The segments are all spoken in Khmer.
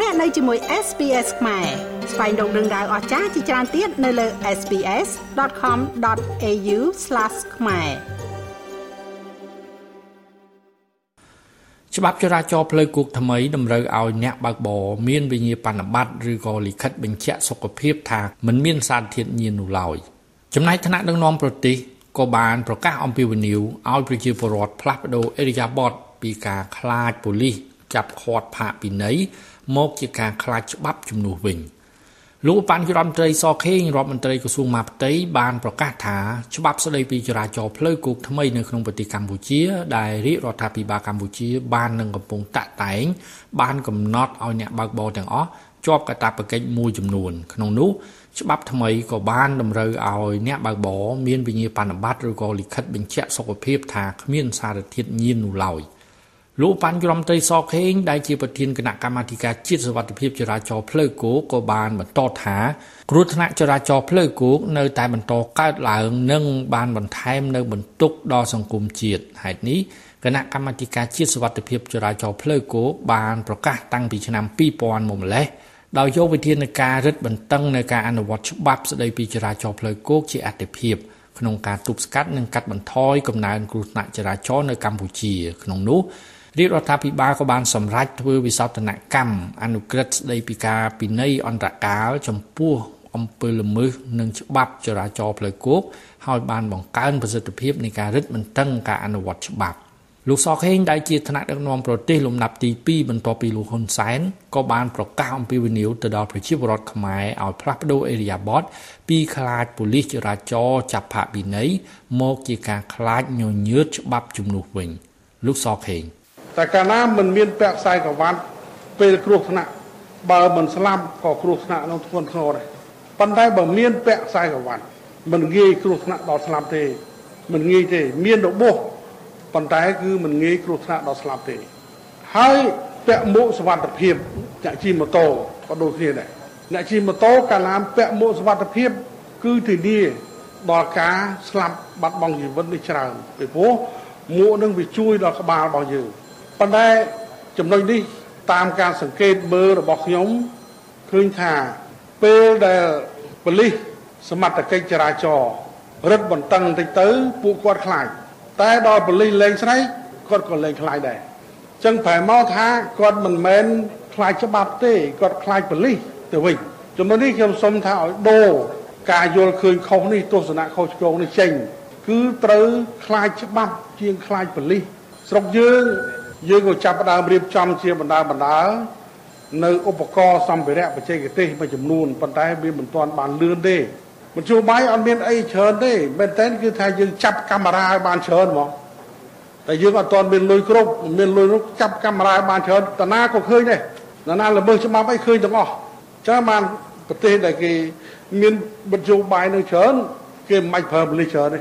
លោកអ្នកនៅជាមួយ SPS ខ្មែរស្វែងរកដឹងដៅអស្ចារ្យជាច្រើនទៀតនៅលើ SPS.com.au/ ខ្មែរច្បាប់ចរាចរណ៍ផ្លូវគោកថ្មីតម្រូវឲ្យអ្នកបើកបរមានវិញ្ញាបនបត្រឬក៏លិខិតបញ្ជាក់សុខភាពថាមិនមានសារធាតុញៀននោះឡើយចំណែកថ្នាក់ដឹកនាំប្រទេសក៏បានប្រកាសអំពាវនាវឲ្យប្រជាពលរដ្ឋផ្លាស់ប្តូរអេរិយាបថពីការខ្លាចប៉ូលីស ចាប់ឃាត់ផាកពិន័យមកជាការខ្លាចច្បាប់ជំនួសវិញលោកបានរដ្ឋមន្ត្រីសខេងរដ្ឋមន្ត្រីក្រសួងមហាផ្ទៃបានប្រកាសថាច្បាប់ស្តីពីចរាចរណ៍ផ្លូវគោកថ្មីនៅក្នុងប្រទេសកម្ពុជា ដែលរាជរដ្ឋាភិបាលកម្ពុជា បាននឹងកំពុងតាក់តែង បានកំណត់ឲ្យអ្នកបើកបរទាំងអស់ជាប់កាតព្វកិច្ចមួយចំនួន ក្នុងនោះច្បាប់ថ្មីក៏បានតម្រូវឲ្យអ្នកបើកបរមានវិញ្ញាបនបត្រឬក៏លិខិតបញ្ជាក់សុខភាពថាគ្មានសារធាតុញៀននោះឡើយ។ លោកប៉ាន់ក្រមត្រីសខេងដែលជាប្រធានគណៈកម្មាធិការជាតិសវត្ថិភាពចរាចរណ៍ផ្លូវគោកក៏បានបន្តថាគ្រោះថ្នាក់ចរាចរណ៍ផ្លូវគោកនៅតែបន្តកើតឡើងនិងបានបន្ថែមនៅបន្ទុកដល់សង្គមជាតិហេតុនេះគណៈកម្មាធិការជាតិសវត្ថិភាពចរាចរណ៍ផ្លូវគោកបានប្រកាសតាំងពីឆ្នាំ2000មកម្លេះដោយយកវិធានការរឹតបន្តឹងនៅការអនុវត្តច្បាប់ស្តីពីចរាចរណ៍ផ្លូវគោកជាអតិភិបក្នុងការទប់ស្កាត់និងកាត់បន្ថយកំណើនគ្រោះថ្នាក់ចរាចរណ៍នៅកម្ពុជាក្នុងនោះ រាជរដ្ឋាភិបាលក៏បានសម្រេចធ្វើវិសោធនកម្មអនុក្រឹត្យស្តីពីការពិន័យអន្តរកាលចំពោះអំពើល្មើសនិងច្បាប់ចរាចរណ៍ផ្លូវគោកហើយបានបង្កើនប្រសិទ្ធភាពនៃការរឹតបន្តឹងការអនុវត្តច្បាប់លោកសខេងដែលជាថ្នាក់ដឹកនាំប្រទេសលំដាប់ទី2បន្ទាប់ពីលោកហ៊ុនសែនក៏បានប្រកាសអំពីវិនិយោគទៅដល់ប្រជាពលរដ្ឋខ្មែរឲ្យផ្លាស់ប្តូរអេរីយ៉ាបតពីខ្លាចប៉ូលីសចរាចរណ៍ចាប់ផាកពិន័យមកជាការខ្លាចញញើតច្បាប់ជំនួសវិញលោកសខេង តែកាលណាមិនមានពាក់ខ្សែក្រវ៉ាត់ពេលគ្រោះថ្នាក់បើមិនស្លាប់ក៏គ្រោះថ្នាក់នឹងធ្ងន់ធ្ងរដែរប៉ុន្តែបើមានពាក់ខ្សែក្រវ៉ាត់មិនងាយគ្រោះថ្នាក់ដល់ស្លាប់ទេ មិនងាយទេ មានរបួសប៉ុន្តែគឺមិនងាយគ្រោះថ្នាក់ដល់ស្លាប់ទេ ហើយពាក់មួកសុវត្ថិភាពអ្នកជិះម៉ូតូក៏ដូចគ្នាដែរអ្នកជិះម៉ូតូកាលណាពាក់មួកសុវត្ថិភាព គឺធានាដល់ការស្លាប់បាត់បង់ជីវិតនេះច្រើនពីព្រោះមួកនឹងវាជួយដល់ក្បាលរបស់យើង ប៉ុន្តែចំណុចនេះតាមការសង្កេតមើលរបស់ខ្ញុំឃើញថាពេលដែលប៉ូលីសសមត្ថកិច្ចចរាចរណ៍រឹតបន្តឹងបន្តិចទៅពួកគាត់ខ្លាចតែដល់ប៉ូលីសលេងស្រែកគាត់ក៏លេងខ្លាចដែរអញ្ចឹងប្រែមកថាគាត់មិនមែនខ្លាចច្បាប់ទេគាត់ខ្លាចប៉ូលីសទៅវិញចំណុចនេះខ្ញុំសូមថាឲ្យដូរការយល់ឃើញខុសនេះទស្សនៈខុសឆ្គងនេះចេញ គឺត្រូវខ្លាចច្បាប់ជាងខ្លាចប៉ូលីសស្រុកយើង យើងក៏ចាប់ផ្ដើមរៀបចំជាបណ្ដាបណ្ដានៅឧបករណ៍សម្ភារៈបច្ចេកទេសមួយចំនួនប៉ុន្តែវាមិនទាន់បានលឿនទេមជ្ឈបាយអត់មានអីច្រើនទេមែនតើគឺថាយើងចាប់កាមេរ៉ាឲ្យបានច្រើនហ្មងតែយើងអត់ទាន់មានលុយគ្រប់មានលុយនោះចាប់កាមេរ៉ាឲ្យបានច្រើនតាណាក៏ឃើញដែរតាណាល្មើសច្បាប់អីឃើញទាំងអស់ចាបានប្រទេសដែលគេមានមជ្ឈបាយនៅច្រើនគេមិនបាច់ប្រើប៉ូលីសច្រើនទេ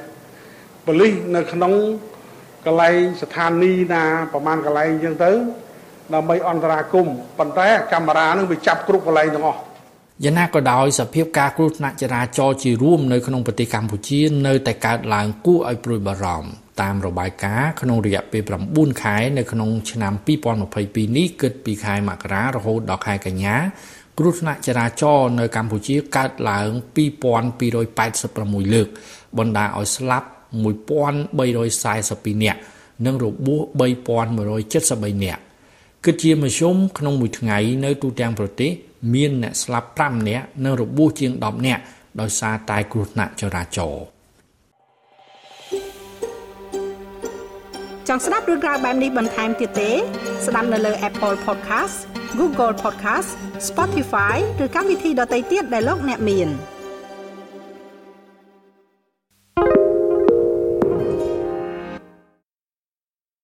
ប៉ូលីសនៅក្នុង កន្លែងស្ថានីយ៍ណាប្រហែលកន្លែងអញ្ចឹងទៅដើម្បីអន្តរាគមប៉ុន្តែកាមេរ៉ានឹងវាចាប់គ្រប់កន្លែងទាំងអស់យ៉ាងណាក៏ដោយសភាពការគ្រោះថ្នាក់ចរាចរណ៍ជារួមនៅក្នុងប្រទេសកម្ពុជា នៅតែកើតឡើងគួរឲ្យព្រួយបារម្ភតាមរបាយការណ៍ក្នុងរយៈពេល9ខែនៅក្នុងឆ្នាំ2022នេះគិតពីខែមករារហូតដល់ខែកញ្ញាគ្រោះថ្នាក់ចរាចរណ៍នៅកម្ពុជាកើតឡើង2286លើកបណ្ដាលឲ្យស្លាប់ 1342នាក់និងរបួស3173នាក់គិតជាមធ្យមក្នុងមួយថ្ងៃនៅទូទាំងប្រទេសមានអ្នកស្លាប់5នាក់និងរបួសជាង10នាក់ដោយសារតែគ្រោះថ្នាក់ចរាចរណ៍ចង់ស្ដាប់រឿងក្រៅបែបនេះបន្ថែមទៀតទេ ស្ដាប់នៅលើ Apple Podcast Google Podcast Spotify ឬកម្មវិធីដទៃទៀតដែលលោកអ្នកមាន។